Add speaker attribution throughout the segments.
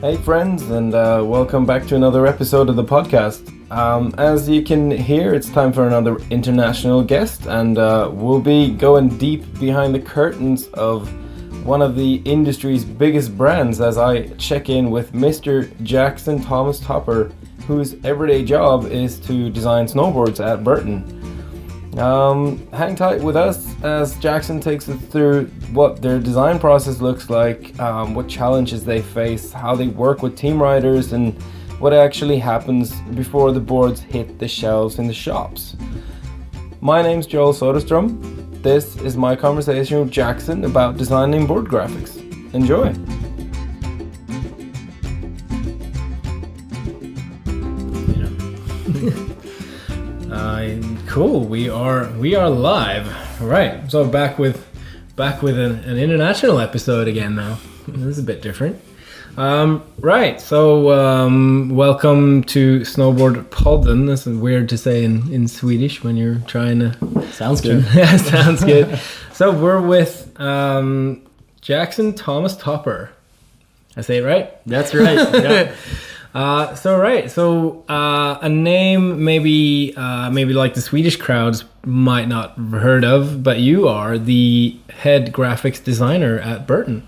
Speaker 1: Hey, friends, and uh, welcome back to another episode of the podcast. Um, as you can hear, it's time for another international guest, and uh, we'll be going deep behind the curtains of one of the industry's biggest brands as I check in with Mr. Jackson Thomas Topper, whose everyday job is to design snowboards at Burton. Um, hang tight with us as Jackson takes us through what their design process looks like, um, what challenges they face, how they work with team riders, and what actually happens before the boards hit the shelves in the shops. My name's Joel Soderstrom. This is my conversation with Jackson about designing board graphics. Enjoy! Cool. We are we are live. Right. So back with back with an, an international episode again now. This is a bit different. Um, right. So um, welcome to Snowboard Podden. This is weird to say in, in Swedish when you're trying to.
Speaker 2: Sounds good.
Speaker 1: yeah, sounds good. So we're with um, Jackson Thomas Topper. I say it right?
Speaker 2: That's right. Yeah.
Speaker 1: Uh, so right, so uh, a name maybe uh, maybe like the Swedish crowds might not have heard of, but you are the head graphics designer at Burton.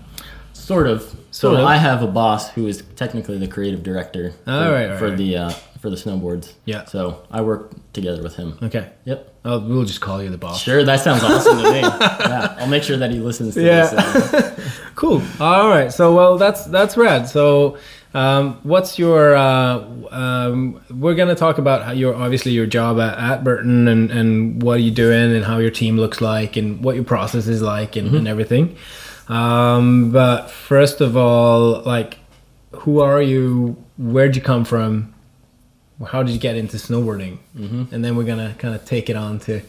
Speaker 2: Sort of. So
Speaker 1: Sort of.
Speaker 2: I have a boss who is technically the creative director for,
Speaker 1: All right, all
Speaker 2: for
Speaker 1: right.
Speaker 2: the uh, for the snowboards.
Speaker 1: Yeah.
Speaker 2: So I work together with him.
Speaker 1: Okay,
Speaker 2: Yep.
Speaker 1: oh, we'll just call you the boss.
Speaker 2: Sure, that sounds awesome to me. Yeah, I'll make sure that he listens to
Speaker 1: Yeah.
Speaker 2: this.
Speaker 1: Cool. All right. So well, that's that's rad. So. Um, what's your? Uh, um, we're gonna talk about your obviously your job at, at Burton and and what are you doing and how your team looks like and what your process is like and, and everything. Um, but first of all, like, who are you? Where'd you come from? How did you get into snowboarding? Mm-hmm. And then we're gonna kind of take it on to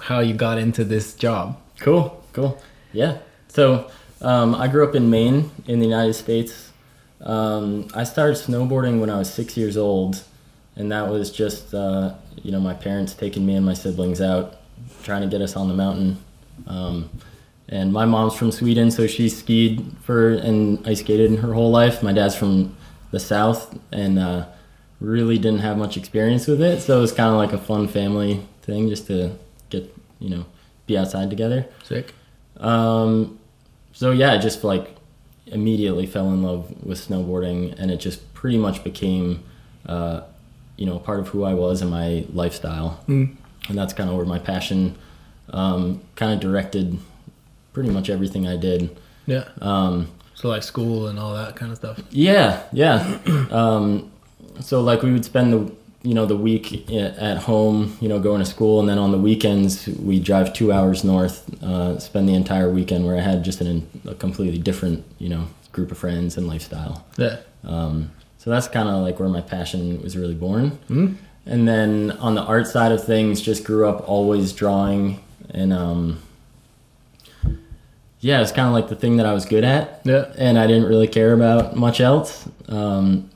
Speaker 1: how you got into this job.
Speaker 2: Cool, cool. Yeah. So um, I grew up in Maine in the United States. Um, I started snowboarding when I was six years old, and that was just uh, you know my parents taking me and my siblings out, trying to get us on the mountain. Um, and my mom's from Sweden, so she skied for and ice skated her whole life. My dad's from the south, and uh, really didn't have much experience with it, so it was kind of like a fun family thing just to get you know be outside together.
Speaker 1: Sick.
Speaker 2: Um, so yeah, just like immediately fell in love with snowboarding, and it just pretty much became, uh, you know, part of who I was and my lifestyle.
Speaker 1: Mm.
Speaker 2: And that's kind of where my passion um, kind of directed pretty much everything I did.
Speaker 1: Yeah.
Speaker 2: Um,
Speaker 1: So like school and all that kind of stuff.
Speaker 2: yeah, yeah. um, so like we would spend the you know the week at home, you know, going to school, and then on the weekends we drive two hours north, uh, spend the entire weekend where I had just an, a completely different you know group of friends and lifestyle.
Speaker 1: Yeah.
Speaker 2: Um, so that's kind of like where my passion was really born.
Speaker 1: Mm.
Speaker 2: And then on the art side of things, just grew up always drawing, and um, yeah, it's kind of like the thing that I was good at
Speaker 1: Yeah.
Speaker 2: and I didn't really care about much else. Um,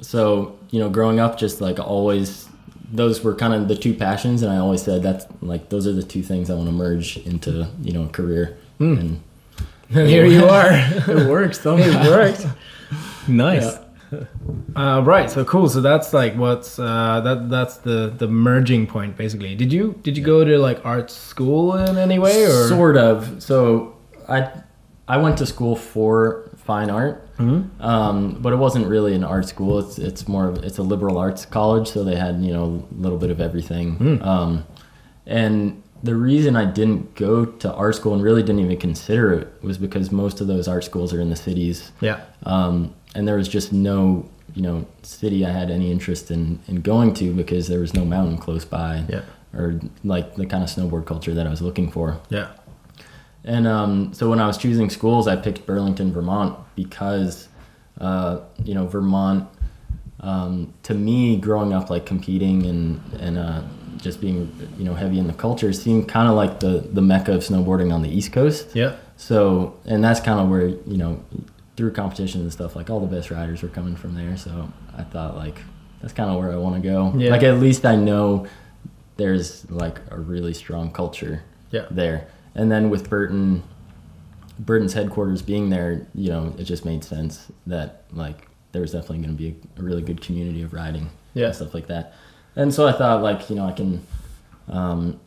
Speaker 2: so you know, growing up, just like always, those were kind of the two passions, and I always said that's like those are the two things I want to merge into you know a career.
Speaker 1: Hmm.
Speaker 2: And
Speaker 1: And here you are.
Speaker 2: it works.
Speaker 1: it worked. Nice. Uh, right. So cool. So that's like what's uh, that? That's the the merging point basically. Did you did you go to like art school in any way or?
Speaker 2: Sort of. So I I went to school for fine art,
Speaker 1: Mhm.
Speaker 2: um, but it wasn't really an art school. It's it's more of it's a liberal arts college, so they had you know a little bit of everything.
Speaker 1: Hmm.
Speaker 2: Um, and the reason I didn't go to art school and really didn't even consider it was because most of those art schools are in the cities,
Speaker 1: Yeah.
Speaker 2: um, and there was just no you know city I had any interest in in going to because there was no mountain close by,
Speaker 1: Yeah.
Speaker 2: or like the kind of snowboard culture that I was looking for.
Speaker 1: Yeah.
Speaker 2: And um, so when I was choosing schools, I picked Burlington, Vermont, because uh, you know Vermont. Um, to me, growing up like competing and and uh, just being you know heavy in the culture seemed kind of like the the mecca of snowboarding on the East Coast.
Speaker 1: Yeah.
Speaker 2: So and that's kind of where you know through competitions and stuff like all the best riders were coming from there. So I thought like that's kind of where I want to go.
Speaker 1: Yeah.
Speaker 2: Like at least I know there's like a really strong culture
Speaker 1: Yeah.
Speaker 2: there. And then with Burton, Burton's headquarters being there, you know, it just made sense that like there was definitely going to be a, a, really good community of riding
Speaker 1: yeah.
Speaker 2: and stuff like that. And so I thought like you know I can. Um,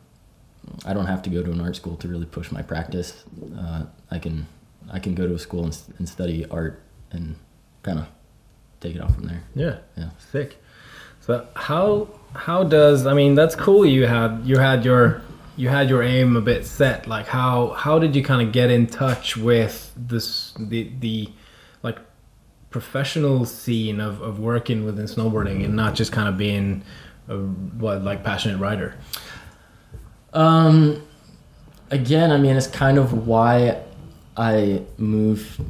Speaker 2: I don't have to go to an art school to really push my practice. Uh, I can I can go to a school and, and study art and kind of take it off from there.
Speaker 1: Yeah,
Speaker 2: yeah,
Speaker 1: sick. So how how does I mean that's cool you had you had your you had your aim a bit set like how how did you kind of get in touch with this the the like professional scene of, of working within snowboarding and not just kind of being a what like passionate rider?
Speaker 2: Um again i mean it's kind of why i moved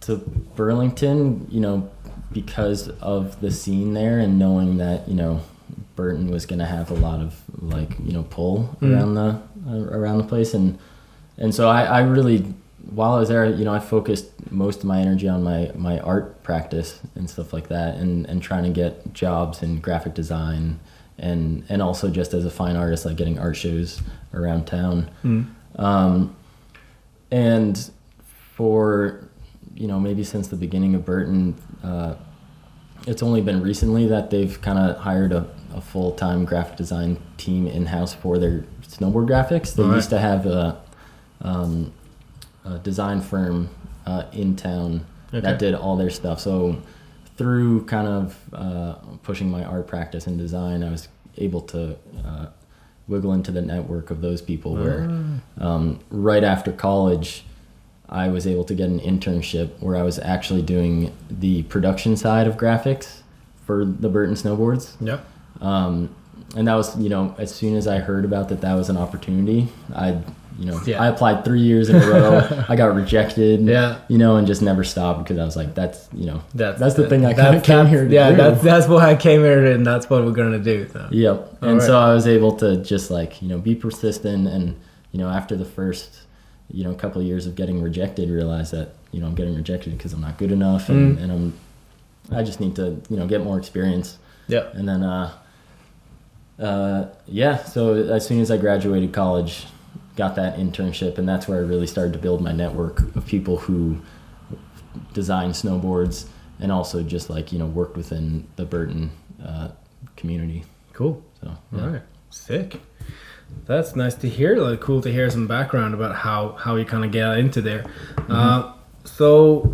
Speaker 2: to burlington you know because of the scene there and knowing that you know Burton was going to have a lot of like you know pull mm. around the uh, around the place and and so I, I really while I was there you know I focused most of my energy on my my art practice and stuff like that and and trying to get jobs in graphic design and and also just as a fine artist like getting art shows around town mm. um, and for you know maybe since the beginning of Burton uh, it's only been recently that they've kind of hired a, a full time graphic design team in house for their snowboard graphics. They right. used to have a, um, a design firm uh, in town okay. that did all their stuff. So through kind of uh, pushing my art practice and design, I was able to uh, wiggle into the network of those people. Where ah. um, right after college, I was able to get an internship where I was actually doing the production side of graphics for the Burton snowboards.
Speaker 1: Yeah.
Speaker 2: Um, and that was, you know, as soon as I heard about that, that was an opportunity. I, you know, yeah. I applied three years in a row. I got rejected.
Speaker 1: Yeah.
Speaker 2: You know, and just never stopped because I was like, that's, you know,
Speaker 1: that's,
Speaker 2: that's the thing I of came here.
Speaker 1: yeah,
Speaker 2: do.
Speaker 1: that's that's why I came here, and that's what we're gonna do. So.
Speaker 2: Yep. All and right. so I was able to just like, you know, be persistent, and you know, after the first you know, a couple of years of getting rejected, realize that you know I'm getting rejected because I'm not good enough, and, mm. and I'm I just need to you know get more experience.
Speaker 1: Yeah.
Speaker 2: And then uh, uh, yeah, so as soon as I graduated college, got that internship, and that's where I really started to build my network of people who design snowboards and also just like you know worked within the Burton uh, community.
Speaker 1: Cool.
Speaker 2: So
Speaker 1: yeah. all right, sick. That's nice to hear. Like, cool to hear some background about how how you kind of get into there. Mm-hmm. Uh, so,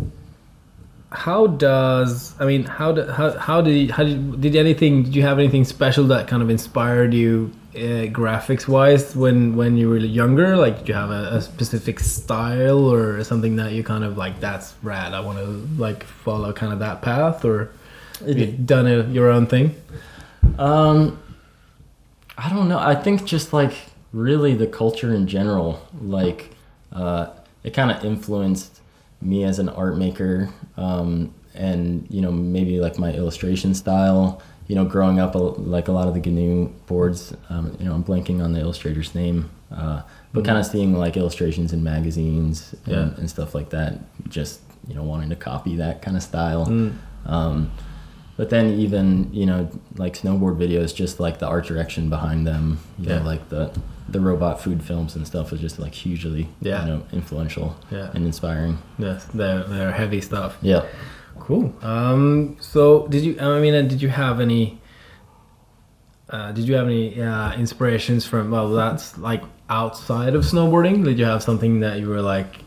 Speaker 1: how does I mean how do, how how did you, how did did anything did you have anything special that kind of inspired you uh, graphics wise when when you were younger? Like, did you have a, a specific style or something that you kind of like? That's rad. I want to like follow kind of that path, or have you done a, your own thing?
Speaker 2: Um, I don't know. I think just like really the culture in general, like uh, it kind of influenced me as an art maker, um, and you know maybe like my illustration style. You know, growing up like a lot of the GNU boards, um, you know, I'm blanking on the illustrator's name, uh, but mm-hmm. kind of seeing like illustrations in magazines and, yeah. and, stuff like that. Just you know, wanting to copy that kind of style. Mm. Um, but then even you know like snowboard videos just like the art direction behind them you yeah. know like the the robot food films and stuff was just like hugely yeah. you know influential
Speaker 1: yeah.
Speaker 2: and inspiring
Speaker 1: yes they're, they're heavy stuff
Speaker 2: yeah
Speaker 1: cool um so did you i mean did you have any uh, did you have any uh, inspirations from well that's like outside of snowboarding did you have something that you were like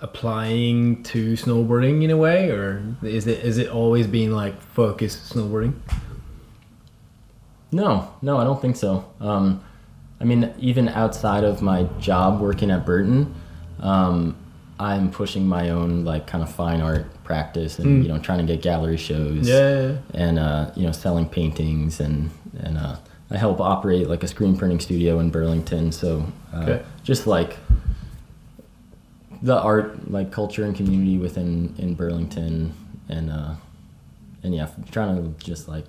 Speaker 1: applying to snowboarding in a way, or is it is it always being like focused snowboarding?
Speaker 2: No, no, I don't think so. Um, I mean, even outside of my job working at Burton, um, I'm pushing my own like kind of fine art practice and mm. you know trying to get gallery shows.
Speaker 1: Yeah.
Speaker 2: And uh, you know selling paintings and and uh, I help operate like a screen printing studio in Burlington. So uh, okay. just like the art like culture and community within in Burlington and uh and yeah trying to just like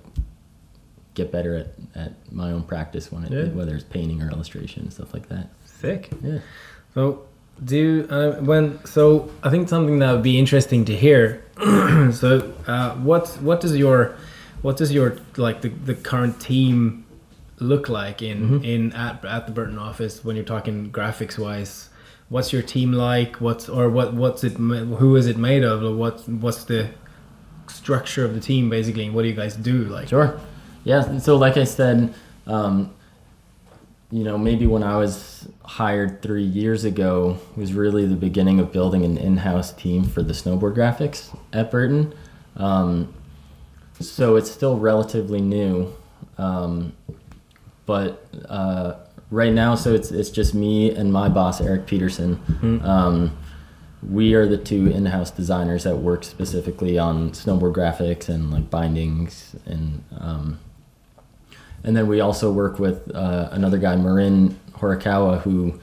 Speaker 2: get better at, at my own practice when it yeah. whether it's painting or illustration and stuff like that
Speaker 1: sick
Speaker 2: yeah
Speaker 1: so do uh, when so I think something that would be interesting to hear so uh, what what does your what does your like the, the current team look like in mm-hmm. in at, at the Burton office when you're talking graphics wise what's your team like? What's or what what's it? Who is it made of? Or what what's the structure of the team basically and what do you guys do like
Speaker 2: Sure. Yeah. So, like I said, um, you know, maybe when I was hired three years ago was really the beginning of building an in-house team for the snowboard graphics at Burton. Um, so it's still relatively new, um, but uh, right now, so it's it's just me and my boss Eric Peterson. Um, we are the two in-house designers that work specifically on snowboard graphics and like bindings and um, and then we also work with uh, another guy Marin Horikawa who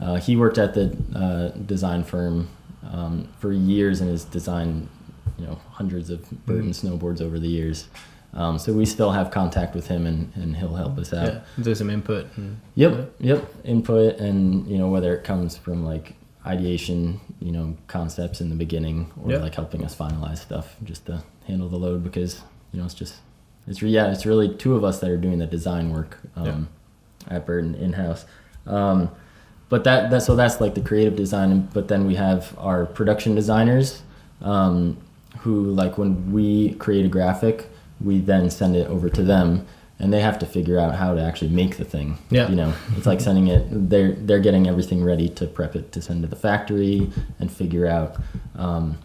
Speaker 2: uh, he worked at the uh, design firm um, for years and has designed you know hundreds of Burton snowboards over the years um, so we still have contact with him and, and he'll help us out
Speaker 1: yeah do some input and,
Speaker 2: Yep, yep. Input and you know whether it comes from like ideation, you know, concepts in the beginning, or
Speaker 1: Yep.
Speaker 2: like helping us finalize stuff just to handle the load because you know it's just it's re- yeah it's really two of us that are doing the design work um, at Burton in house. Um, but that that so that's like the creative design, but then we have our production designers um, who like when we create a graphic, we then send it over to them and they have to figure out how to actually make the thing.
Speaker 1: Yeah.
Speaker 2: You know, it's like sending it. They're they're getting everything ready to prep it to send to the factory and figure out. Um,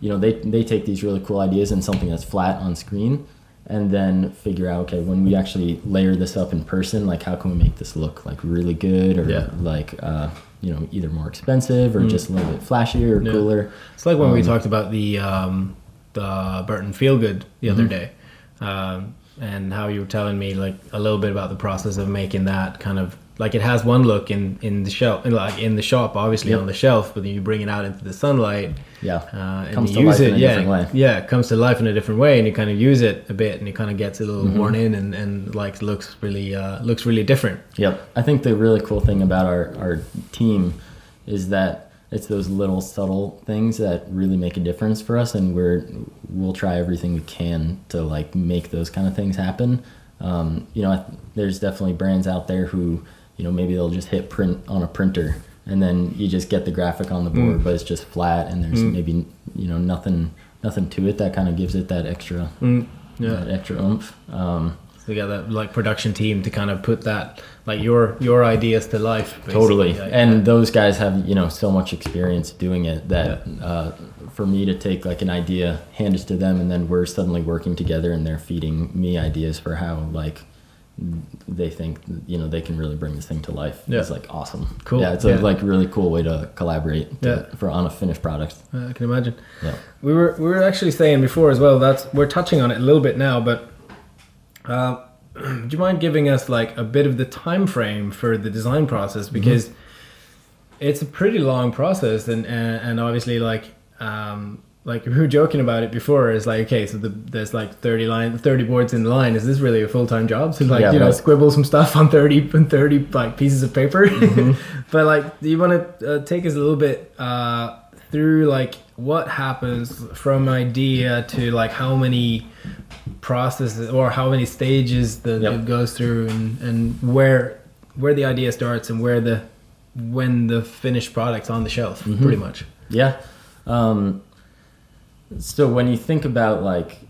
Speaker 2: you know, they they take these really cool ideas and something that's flat on screen, and then figure out okay when we actually layer this up in person, like how can we make this look like really good or
Speaker 1: Yeah.
Speaker 2: like uh, you know either more expensive or
Speaker 1: Mm.
Speaker 2: just a little bit flashier or
Speaker 1: Yeah.
Speaker 2: cooler.
Speaker 1: It's like when we
Speaker 2: Um,
Speaker 1: talked about the um, the Burton Feelgood the other
Speaker 2: Mhm.
Speaker 1: day, um, and how you were telling me like a little bit about the process of making that kind of like it has one look in in the shelf, like in the shop, obviously
Speaker 2: Yep.
Speaker 1: on the shelf, but then you bring it out into the sunlight
Speaker 2: Yeah.
Speaker 1: uh, and
Speaker 2: Comes
Speaker 1: you
Speaker 2: to
Speaker 1: use
Speaker 2: life
Speaker 1: it.
Speaker 2: in a
Speaker 1: yeah,
Speaker 2: different way.
Speaker 1: yeah, it comes to life in a different way, and you kind of use it a bit, and it kind of gets a little
Speaker 2: Mhm.
Speaker 1: worn in, and, and like looks really uh, looks really different.
Speaker 2: Yep. I think the really cool thing about our, our team is that it's those little subtle things that really make a difference for us and we're we'll try everything we can to like make those kind of things happen. Um, you know, there's definitely brands out there who, you know, maybe they'll just hit print on a printer and then you just get the graphic on the board,
Speaker 1: Mm.
Speaker 2: but it's just flat and there's
Speaker 1: Mm.
Speaker 2: maybe, you know, nothing nothing to it that kind of gives it that extra
Speaker 1: Mm, yeah.
Speaker 2: that extra oomph. Um,
Speaker 1: You got that like production team to kind of put that like your your ideas to life. basically.
Speaker 2: Totally.
Speaker 1: Like,
Speaker 2: and those guys have, you know, so much experience doing it that uh, for me to take like an idea, hand it to them, and then we're suddenly working together and they're feeding me ideas for how like they think, you know, they can really bring this thing to life.
Speaker 1: Yeah.
Speaker 2: It's like awesome.
Speaker 1: Cool.
Speaker 2: Yeah, it's a
Speaker 1: Yeah.
Speaker 2: like really cool way to collaborate to,
Speaker 1: Yeah.
Speaker 2: for on a finished product.
Speaker 1: I can imagine.
Speaker 2: Yeah.
Speaker 1: We were we were actually saying before as well. That's we're touching on it a little bit now, but uh, do you mind giving us like a bit of the time frame for the design process because it's a pretty long process, and and, and obviously like. Um, like we were joking about it before, is like okay, so the, there's like thirty line, thirty boards in the line. Is this really a full time job? So like
Speaker 2: Yeah,
Speaker 1: you know, scribble some stuff on thirty and thirty like pieces of paper. but like, do you want to uh, take us a little bit uh, through like what happens from idea to like how many processes or how many stages that
Speaker 2: Yep.
Speaker 1: it goes through, and and where where the idea starts and where the when the finished product's on the shelf,
Speaker 2: Mhm.
Speaker 1: pretty much.
Speaker 2: Yeah. Um, so when you think about like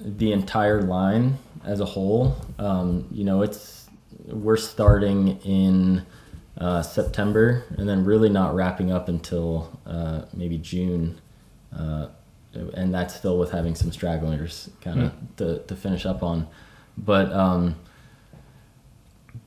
Speaker 2: the entire line as a whole, um, you know, it's we're starting in uh, September and then really not wrapping up until uh, maybe June, uh, and that's still with having some stragglers kind of to, to finish up on, but. Um,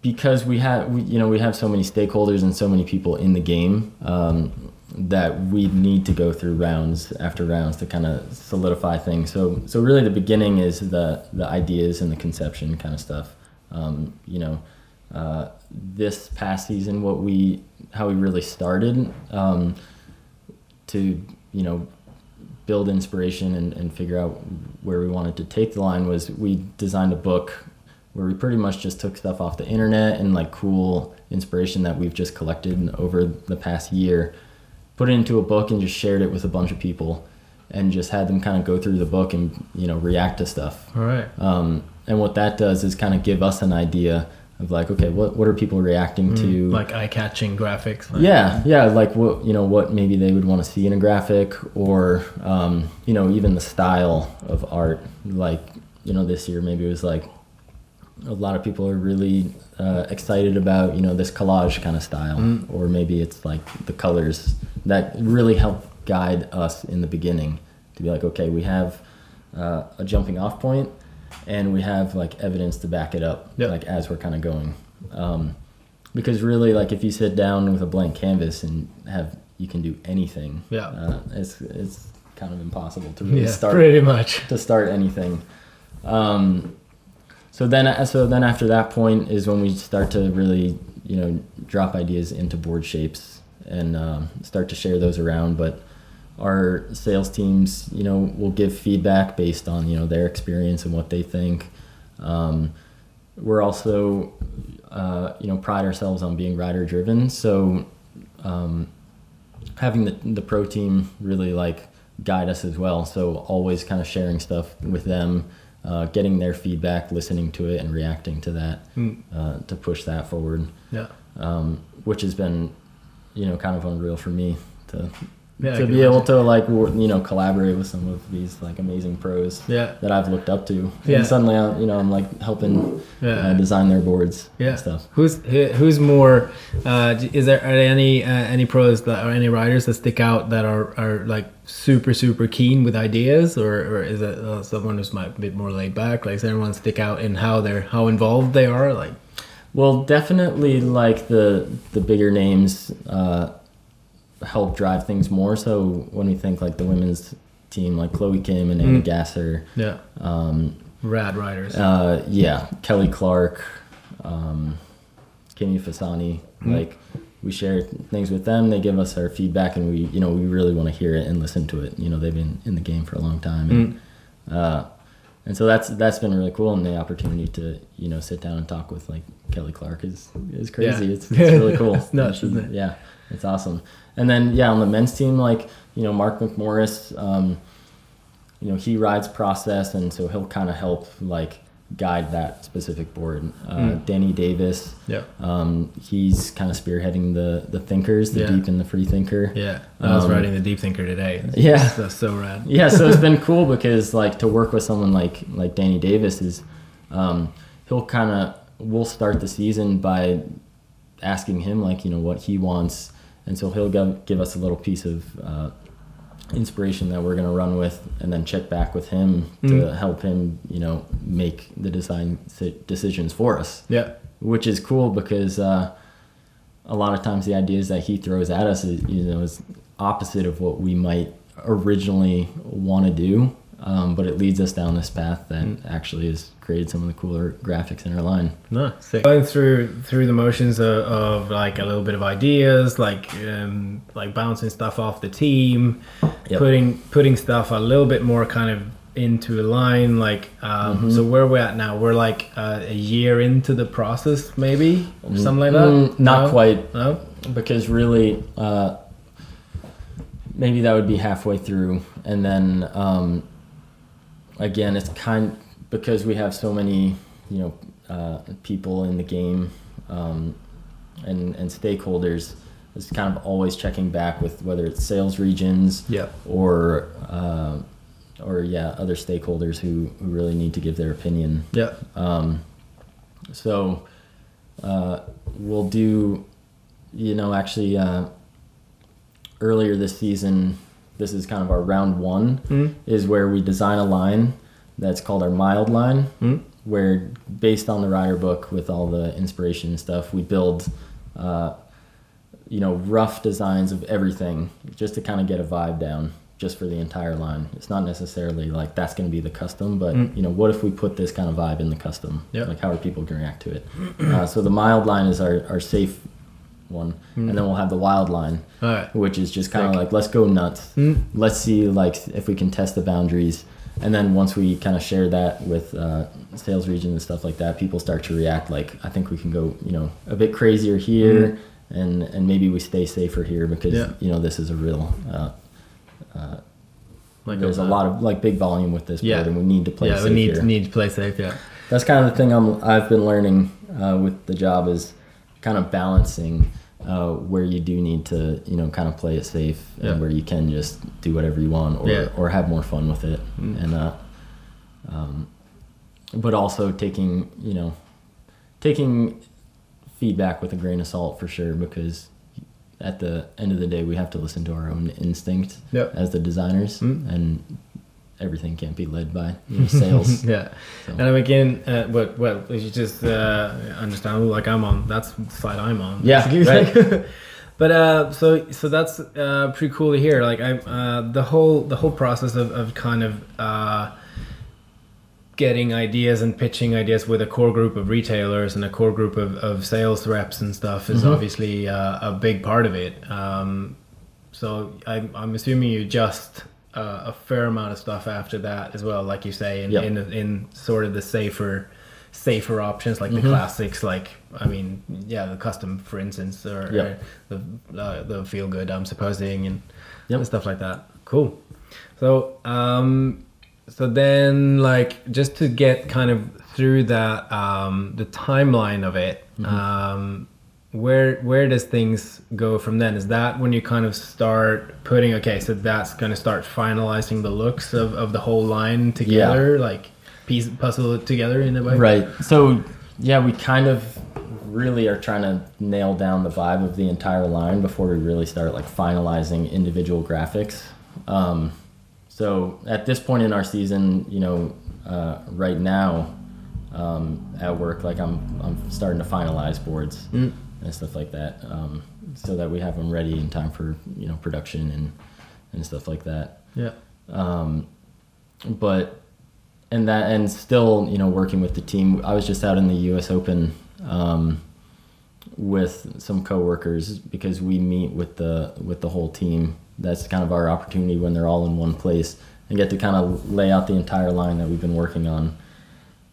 Speaker 2: because we have we, you know we have so many stakeholders and so many people in the game um, that we need to go through rounds after rounds to kind of solidify things. So so really the beginning is the the ideas and the conception kind of stuff. Um, you know uh, this past season what we how we really started um, to you know build inspiration and, and figure out where we wanted to take the line was we designed a book where we pretty much just took stuff off the internet and like cool inspiration that we've just collected over the past year, put it into a book and just shared it with a bunch of people and just had them kind of go through the book and, you know, react to stuff.
Speaker 1: All right.
Speaker 2: Um, and what that does is kind of give us an idea of like okay what what are people reacting to?
Speaker 1: Like eye-catching graphics. like-
Speaker 2: yeah yeah like what you know what maybe they would want to see in a graphic or um, you know even the style of art. Like you know this year maybe it was like a lot of people are really uh, excited about you know this collage kind of style or maybe it's like the colors that really help guide us in the beginning to be like okay we have uh, a jumping off point and we have like evidence to back it up
Speaker 1: Yep.
Speaker 2: like as we're kind of going um, because really like if you sit down with a blank canvas and have you can do anything
Speaker 1: Yeah.
Speaker 2: uh, it's it's kind of impossible to really
Speaker 1: Yeah,
Speaker 2: start
Speaker 1: pretty much.
Speaker 2: to start anything. Um, so then, so then after that point is when we start to really, you know, drop ideas into board shapes and um, start to share those around. But our sales teams, you know, will give feedback based on you know their experience and what they think. Um, we're also, uh, you know, pride ourselves on being rider driven. So um, having the the pro team really like guide us as well. So always kind of sharing stuff with them, uh, getting their feedback, listening to it, and reacting to that
Speaker 1: Mm.
Speaker 2: uh, to push that forward.
Speaker 1: Yeah.
Speaker 2: Um, which has been, you know, kind of unreal for me to
Speaker 1: Yeah,
Speaker 2: to be able to like you know collaborate with some of these like amazing pros
Speaker 1: Yeah.
Speaker 2: that I've looked up to.
Speaker 1: Yeah.
Speaker 2: And suddenly, I, you know, I'm like helping
Speaker 1: Yeah.
Speaker 2: uh, design their boards
Speaker 1: Yeah.
Speaker 2: and stuff.
Speaker 1: Who's who's more? Uh, is there are there any uh, any pros that or any riders that stick out that are, are like super super keen with ideas, or, or is it uh, someone who's might a bit more laid back? Like, does anyone stick out in how they're how involved they are? Like,
Speaker 2: Well, definitely like the the bigger names uh, help drive things more. So when we think like the women's team, like Chloe Kim and Anna
Speaker 1: Mm.
Speaker 2: Gasser,
Speaker 1: yeah,
Speaker 2: um,
Speaker 1: rad riders.
Speaker 2: uh, yeah, Kelly Clark, um, Kimmy Fasani,
Speaker 1: Mm.
Speaker 2: like we share things with them. They give us our feedback, and we you know we really want to hear it and listen to it. You know they've been in the game for a long time, and
Speaker 1: Mm.
Speaker 2: uh, and so that's that's been really cool. And the opportunity to you know sit down and talk with like Kelly Clark is is crazy.
Speaker 1: Yeah.
Speaker 2: It's, it's really cool.
Speaker 1: It's nuts, isn't it?
Speaker 2: Yeah, it's awesome. And then yeah, on the men's team, like you know Mark McMorris, um, you know he rides process, and so he'll kind of help like guide that specific board. Uh,
Speaker 1: Mm.
Speaker 2: Danny Davis,
Speaker 1: yeah,
Speaker 2: um, he's kind of spearheading the the thinkers, the
Speaker 1: Yeah.
Speaker 2: deep and the free thinker.
Speaker 1: yeah. I was
Speaker 2: Um,
Speaker 1: riding the Deep Thinker today.
Speaker 2: Yeah.
Speaker 1: that's so rad.
Speaker 2: yeah so it's been cool because like to work with someone like like danny davis is um, he'll kind of we'll start the season by asking him like you know what he wants and so he'll give, give us a little piece of uh, inspiration that we're going to run with and then check back with him to
Speaker 1: Mm.
Speaker 2: help him you know make the design decisions for us
Speaker 1: Yeah,
Speaker 2: which is cool because uh, a lot of times the ideas that he throws at us is you know is opposite of what we might originally want to do um, but it leads us down this path that
Speaker 1: Mm.
Speaker 2: actually has created some of the cooler graphics in our line
Speaker 1: no, sick. Going through through the motions of, of like a little bit of ideas, like um, like bouncing stuff off the team,
Speaker 2: Yep.
Speaker 1: putting putting stuff a little bit more kind of into a line. Like, um,
Speaker 2: Mm-hmm.
Speaker 1: so where we're at now, we're like uh, a year into the process, maybe or something like that.
Speaker 2: Mm, not
Speaker 1: No?
Speaker 2: quite
Speaker 1: No.
Speaker 2: because really uh, maybe that would be halfway through and then um, again it's kind because we have so many you know uh, people in the game um, and, and stakeholders it's kind of always checking back with whether it's sales regions
Speaker 1: Yeah.
Speaker 2: or uh, or yeah other stakeholders who, who really need to give their opinion
Speaker 1: Yeah.
Speaker 2: um, so uh, we'll do, you know, actually uh, earlier this season, this is kind of our round one,
Speaker 1: Mm.
Speaker 2: is where we design a line that's called our mild line,
Speaker 1: Mm.
Speaker 2: where based on the rider book with all the inspiration and stuff, we build, uh, you know, rough designs of everything just to kind of get a vibe down just for the entire line. It's not necessarily like that's going to be the custom, but
Speaker 1: Mm.
Speaker 2: you know, what if we put this kind of vibe in the custom?
Speaker 1: Yeah.
Speaker 2: Like how are people going to react to it? uh, so the mild line is our, our safe one, and then we'll have the wild line,
Speaker 1: right.
Speaker 2: which is just kind of like let's go nuts.
Speaker 1: Mm.
Speaker 2: Let's see like if we can test the boundaries. And then once we kind of share that with uh, sales region and stuff like that, people start to react like I think we can go you know a bit crazier here, and and maybe we stay safer here because
Speaker 1: Yeah.
Speaker 2: you know this is a real. Uh,
Speaker 1: Like
Speaker 2: there's a lot of like big volume with this
Speaker 1: Yeah.
Speaker 2: board, and we need to play
Speaker 1: Yeah,
Speaker 2: safe
Speaker 1: we need
Speaker 2: here.
Speaker 1: need to play safe. Yeah.
Speaker 2: That's kind of the thing I'm I've been learning uh, with the job is kind of balancing uh, where you do need to, you know, kind of play it safe
Speaker 1: Yeah.
Speaker 2: and where you can just do whatever you want or,
Speaker 1: Yeah.
Speaker 2: or have more fun with it.
Speaker 1: Mm.
Speaker 2: And, uh, um, but also taking, you know, taking feedback with a grain of salt for sure because at the end of the day we have to listen to our own instinct
Speaker 1: Yep.
Speaker 2: as the designers
Speaker 1: Mm.
Speaker 2: and everything can't be led by you know, sales
Speaker 1: yeah.
Speaker 2: So-
Speaker 1: And I mean, again, uh, but well, it's just uh, understandable. Like I'm on, that's the side I'm on.
Speaker 2: Yeah,
Speaker 1: basically. but uh, so so that's uh, pretty cool to hear. Like I, uh, the whole the whole process of, of kind of uh, getting ideas and pitching ideas with a core group of retailers and a core group of, of sales reps and stuff is
Speaker 2: Mhm.
Speaker 1: obviously uh, a big part of it. Um, so I'm, I'm assuming you just uh, a fair amount of stuff after that as well, like you say, in
Speaker 2: Yep.
Speaker 1: in, in sort of the safer safer options like
Speaker 2: Mhm.
Speaker 1: the classics like I mean yeah the custom for instance or,
Speaker 2: Yep.
Speaker 1: or the uh, the feel good I'm supposing and,
Speaker 2: Yep.
Speaker 1: and stuff like that cool so um so then like just to get kind of through that um the timeline of it
Speaker 2: Mm-hmm.
Speaker 1: um where where does things go from then? Is that when you kind of start putting okay so that's going to start finalizing the looks of, of the whole line together like piece puzzle it together in a way?
Speaker 2: Right. So yeah we kind of really are trying to nail down the vibe of the entire line before we really start like finalizing individual graphics. Um, so at this point in our season you know uh, right now um, at work like I'm, I'm starting to finalize boards.
Speaker 1: Mm.
Speaker 2: And stuff like that um, so that we have them ready in time for you know production and and stuff like that.
Speaker 1: Yeah.
Speaker 2: Um, but and that and still you know working with the team i was just out in the us open um, with some coworkers because we meet with the with the whole team. That's kind of our opportunity when they're all in one place and get to kind of lay out the entire line that we've been working on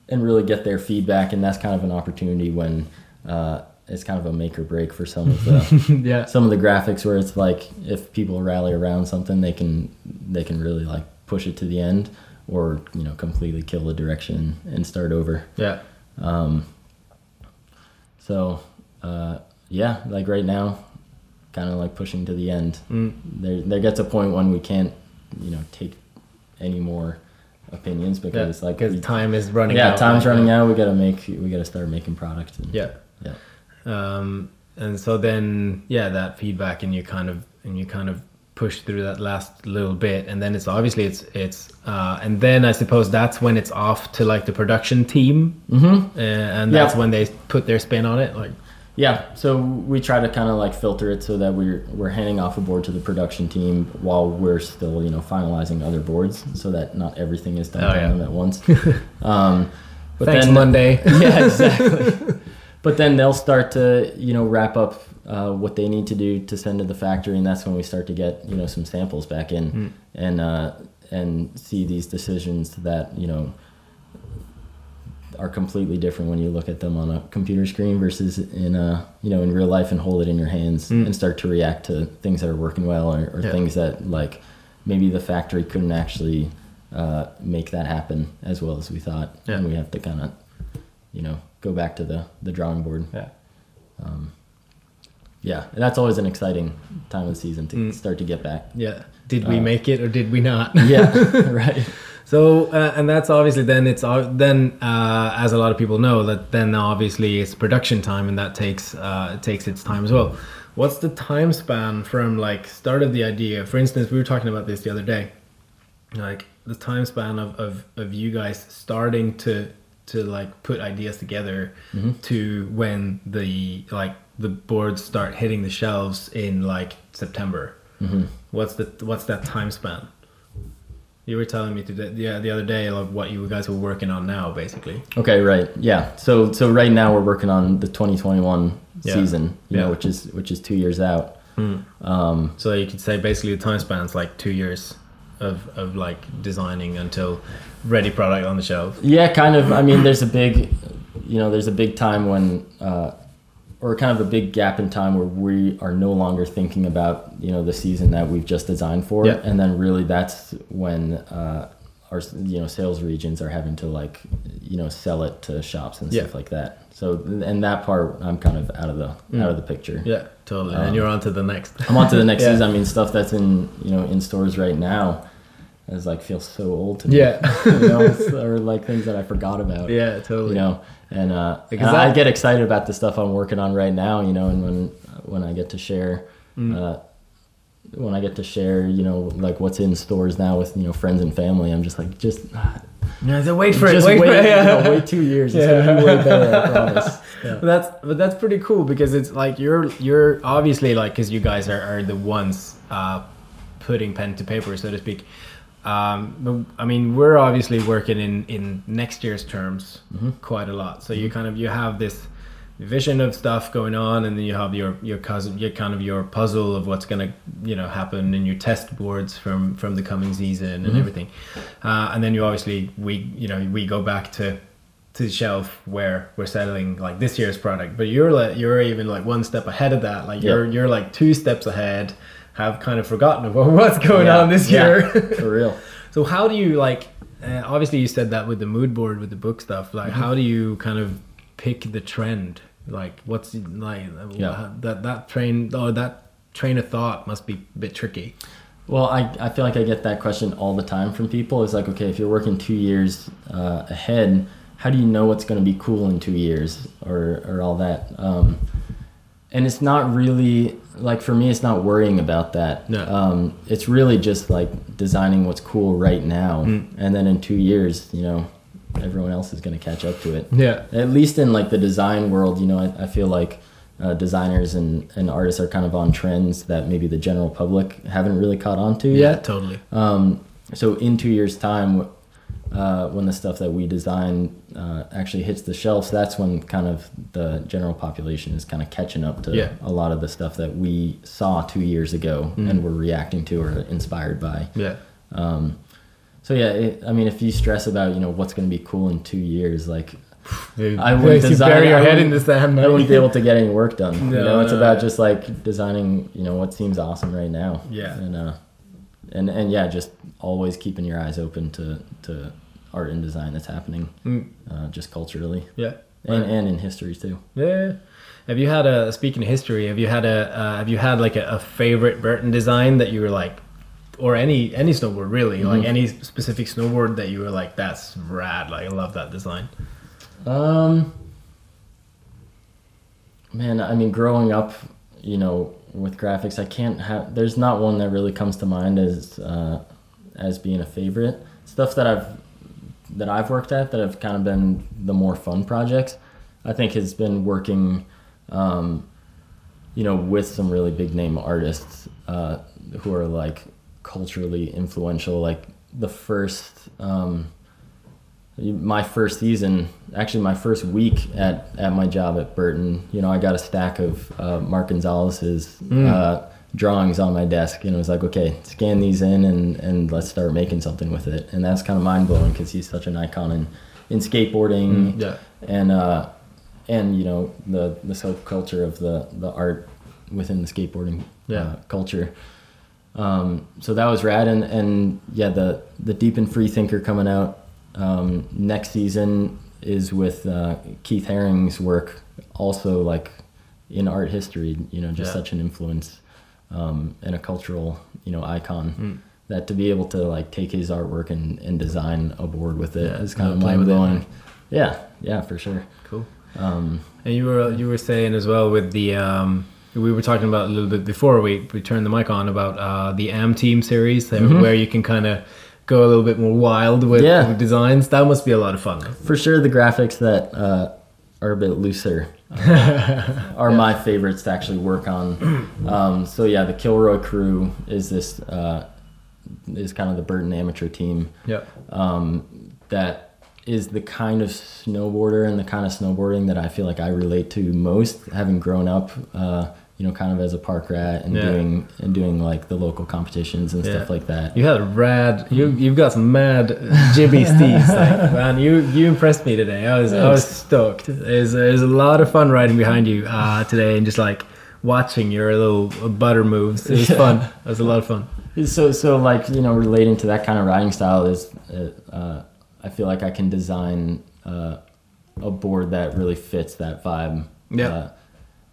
Speaker 2: and really get their feedback. And that's kind of an opportunity when uh, it's kind of a make or break for some of the
Speaker 1: yeah.
Speaker 2: some of the graphics where it's like if people rally around something they can they can really like push it to the end or you know completely kill the direction and start over.
Speaker 1: Yeah.
Speaker 2: Um, so uh, yeah like right now kind of like pushing to the end.
Speaker 1: Mm.
Speaker 2: there there gets a point when we can't you know take any more opinions
Speaker 1: yeah
Speaker 2: because like
Speaker 1: because time is running
Speaker 2: yeah
Speaker 1: out
Speaker 2: time's
Speaker 1: like,
Speaker 2: running out. We gotta make we gotta start making product and,
Speaker 1: yeah.
Speaker 2: Yeah
Speaker 1: um and so then yeah that feedback and you kind of and you kind of push through that last little bit and then it's obviously it's it's uh and then i suppose that's when it's off to like the production team
Speaker 2: mm-hmm.
Speaker 1: uh, and
Speaker 2: Yeah.
Speaker 1: that's when they put their spin on it like
Speaker 2: Yeah, so we try to kind of like filter it so that we're we're handing off a board to the production team while we're still you know finalizing other boards, so that not everything is done
Speaker 1: Oh, yeah.
Speaker 2: at once. um, but
Speaker 1: thanks
Speaker 2: then,
Speaker 1: monday
Speaker 2: yeah, exactly. but then they'll start to you know wrap up uh, what they need to do to send to the factory, and that's when we start to get you know some samples back in
Speaker 1: Mm.
Speaker 2: and uh, and see these decisions that you know are completely different when you look at them on a computer screen versus in a you know in real life and hold it in your hands
Speaker 1: Mm.
Speaker 2: and start to react to things that are working well or, or
Speaker 1: Yeah.
Speaker 2: things that like maybe the factory couldn't actually uh, make that happen as well as we thought
Speaker 1: Yeah.
Speaker 2: and we have to kind of you know go back to the the drawing board.
Speaker 1: Yeah.
Speaker 2: Um, yeah and that's always an exciting time of the season to
Speaker 1: Mm.
Speaker 2: start to get back.
Speaker 1: Yeah. Did we
Speaker 2: Uh,
Speaker 1: make it or did we not?
Speaker 2: Yeah right.
Speaker 1: So uh, and that's obviously then it's uh, then uh, as a lot of people know that then obviously it's production time and that takes uh, it takes its time as well. What's the time span from like start of the idea? For instance, we were talking about this the other day, like the time span of of, of you guys starting to to like put ideas together
Speaker 2: Mhm.
Speaker 1: to when the like the boards start hitting the shelves in like September.
Speaker 2: hmm
Speaker 1: What's the what's that time span? You were telling me today, yeah, the other day, like what you guys were working on now, basically.
Speaker 2: Okay, right. Yeah. So so right now we're working on the 2021
Speaker 1: Yeah.
Speaker 2: season, you
Speaker 1: Yeah.
Speaker 2: know, which is which is 2 years out. Um
Speaker 1: So you could say basically the time span's like two years of of like designing until ready product on the shelf.
Speaker 2: yeah, kind of I mean there's a big you know, there's a big time when uh or kind of a big gap in time where we are no longer thinking about, you know, the season that we've just designed for
Speaker 1: Yeah.
Speaker 2: and then really that's when uh our you know sales regions are having to like you know sell it to shops and
Speaker 1: Yeah.
Speaker 2: stuff like that. So and that part I'm kind of out of the out of the picture.
Speaker 1: Yeah, totally. and
Speaker 2: Um,
Speaker 1: you're on to the next.
Speaker 2: I'm on to the next
Speaker 1: Yeah.
Speaker 2: season. I mean, stuff that's in you know in stores right now is like feels so old to me.
Speaker 1: Yeah.
Speaker 2: you know, it's- or like things that I forgot about.
Speaker 1: yeah, totally.
Speaker 2: You know, and uh,
Speaker 1: Because
Speaker 2: and I
Speaker 1: that-
Speaker 2: get excited about the stuff I'm working on right now. You know, and when when I get to share.
Speaker 1: Mm.
Speaker 2: Uh, when I get to share, you know, like what's in stores now with you know friends and family, I'm just like, just
Speaker 1: No, wait for
Speaker 2: just
Speaker 1: it. Wait,
Speaker 2: wait,
Speaker 1: for it.
Speaker 2: you know, wait two years. It's
Speaker 1: Yeah.
Speaker 2: gonna be way better. I promise. Yeah.
Speaker 1: That's but that's pretty cool because it's like you're you're obviously like because you guys are, are the ones uh, putting pen to paper so to speak. Um, but, I mean, we're obviously working in in next year's terms quite a lot. So you kind of you have this vision of stuff going on, and then you have your your cousin, your kind of your puzzle of what's gonna you know happen in your test boards from from the coming season and everything. Uh, and then you obviously we you know we go back to to the shelf where we're selling like this year's product but you're like you're even like one step ahead of that like you're
Speaker 2: Yeah.
Speaker 1: you're like two steps ahead have kind of forgotten about what's going
Speaker 2: Yeah,
Speaker 1: on this
Speaker 2: yeah,
Speaker 1: year
Speaker 2: for real.
Speaker 1: so how do you like uh, obviously you said that with the mood board with the book stuff like
Speaker 2: Mm-hmm.
Speaker 1: how do you kind of pick the trend like what's like
Speaker 2: Yeah.
Speaker 1: that that train or that train of thought must be a bit tricky
Speaker 2: Well, I, I feel like I get that question all the time from people. It's like, okay, if you're working two years uh, ahead, how do you know what's going to be cool in two years or, or all that? Um, and it's not really, like for me, it's not worrying about that.
Speaker 1: No.
Speaker 2: Um, it's really just like designing what's cool right now.
Speaker 1: Mm.
Speaker 2: And then in two years, you know, everyone else is going to catch up to it.
Speaker 1: yeah
Speaker 2: At least in like the design world, you know, I, I feel like uh, designers and, and artists are kind of on trends that maybe the general public haven't really caught on to
Speaker 1: yeah
Speaker 2: yet.
Speaker 1: totally
Speaker 2: Um, so in two years' time, uh, when the stuff that we design uh, actually hits the shelves, that's when kind of the general population is kind of catching up to
Speaker 1: Yeah.
Speaker 2: a lot of the stuff that we saw two years ago
Speaker 1: Mm.
Speaker 2: and were reacting to or inspired by.
Speaker 1: yeah
Speaker 2: Um, so yeah, it, I mean, if you stress about you know what's going to be cool in two years, like I wouldn't design-
Speaker 1: bury your
Speaker 2: I
Speaker 1: head in the sand
Speaker 2: I wouldn't be able to get any work done. you know, it's
Speaker 1: no,
Speaker 2: about
Speaker 1: no.
Speaker 2: just like designing, you know, what seems awesome right now.
Speaker 1: Yeah.
Speaker 2: And uh, and and yeah, just always keeping your eyes open to to art and design that's happening,
Speaker 1: Mm,
Speaker 2: uh, just culturally
Speaker 1: yeah
Speaker 2: and and in history too.
Speaker 1: Yeah. Have you had a speaking of history? Have you had a uh, have you had like a, a favorite Burton design that you were like, or any any snowboard really, like
Speaker 2: Mhm.
Speaker 1: any specific snowboard that you were like, that's rad. Like I love that design.
Speaker 2: Um, man, I mean, growing up, you know, with graphics, I can't have. There's not one that really comes to mind as uh, as being a favorite. Stuff that I've that I've worked at that have kind of been the more fun projects. I think has been working, um, you know, with some really big name artists uh, who are like culturally influential. Like the first. Um, my first season, actually my first week at, at my job at Burton, you know, I got a stack of uh, Mark Gonzalez's
Speaker 1: Mm.
Speaker 2: uh, drawings on my desk, and it was like, okay, scan these in and, and let's start making something with it. And that's kind of mind blowing because he's such an icon in, in skateboarding
Speaker 1: Yeah.
Speaker 2: and uh, and you know the the subculture of the the art within the skateboarding
Speaker 1: Yeah.
Speaker 2: uh, culture. Um, so that was rad, and and yeah, the the Deep and Free Thinker coming out um, next season is with uh, Keith Haring's work, also like in art history. You know, just
Speaker 1: Yeah.
Speaker 2: such an influence um, and a cultural you know icon.
Speaker 1: Mm.
Speaker 2: That to be able to like take his artwork and, and design a board with it is kind of mind blowing. Yeah, yeah, for sure.
Speaker 1: Cool.
Speaker 2: Um,
Speaker 1: And you were you were saying as well with the um, we were talking about a little bit before we, we turned the mic on about uh, the Am Team series
Speaker 2: Mhm.
Speaker 1: where you can kind of go a little bit more wild with,
Speaker 2: Yeah.
Speaker 1: with designs. That must be a lot of fun.
Speaker 2: for sure, the graphics that uh, are a bit looser uh, are my favorites to actually work on. Um, so yeah, the Kilroy crew is this uh, is kind of the Burton amateur team
Speaker 1: Yeah.
Speaker 2: um, that is the kind of snowboarder and the kind of snowboarding that I feel like I relate to most, having grown up, uh, you know, kind of as a park rat and
Speaker 1: Yeah.
Speaker 2: doing and doing like the local competitions and
Speaker 1: Yeah.
Speaker 2: stuff like that.
Speaker 1: You had a rad. You you've got some mad jibby steez, like, man. You you impressed me today. I was I was
Speaker 2: Thanks.
Speaker 1: stoked. There's there's a lot of fun riding behind you uh, today, and just like watching your little butter moves. It was
Speaker 2: Yeah.
Speaker 1: fun. It was a lot of fun.
Speaker 2: So so like you know relating to that kind of riding style is uh, uh, I feel like I can design uh, a board that really fits that vibe.
Speaker 1: Yeah.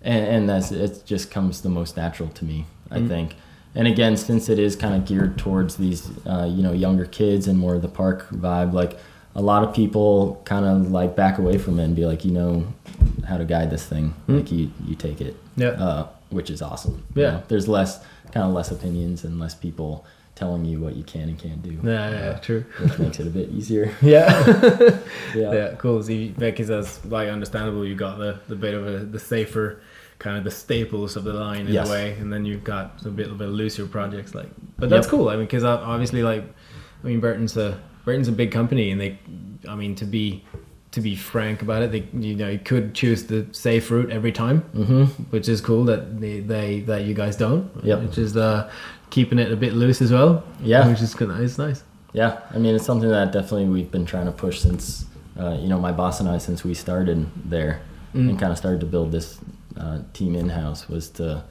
Speaker 2: And, and that's it just comes the most natural to me I
Speaker 1: Mhm.
Speaker 2: think. And again, since it is kind of geared towards these uh, you know younger kids and more of the park vibe, like a lot of people kind of like back away from it and be like, you know, how to guide this thing.
Speaker 1: Mm.
Speaker 2: Like you you take it
Speaker 1: Yeah.
Speaker 2: uh, which is awesome. you
Speaker 1: Yeah.
Speaker 2: know? there's less kind of less opinions and less people telling you what you can and can't do.
Speaker 1: Yeah, yeah,
Speaker 2: uh,
Speaker 1: true.
Speaker 2: which makes it a bit easier.
Speaker 1: Yeah.
Speaker 2: Yeah.
Speaker 1: yeah, cool. So you, because that's like understandable. You got the the bit of a, the safer kind of the staples of the line in
Speaker 2: Yes.
Speaker 1: a way, and then you've got a bit of a looser projects like. But that's
Speaker 2: Yep.
Speaker 1: cool. I mean, because obviously, like, I mean, Burton's a Burton's a big company, and they, I mean, to be to be frank about it, they you know you could choose the safe route every time,
Speaker 2: Mm-hmm.
Speaker 1: which is cool that they, they that you guys don't.
Speaker 2: Yep.
Speaker 1: Which is uh, keeping it a bit loose as well.
Speaker 2: Yeah.
Speaker 1: Which is good. It's nice.
Speaker 2: Yeah. I mean, it's something that definitely we've been trying to push since, uh, you know, my boss and I, since we started there
Speaker 1: Mm.
Speaker 2: and kind of started to build this uh, team in house, was to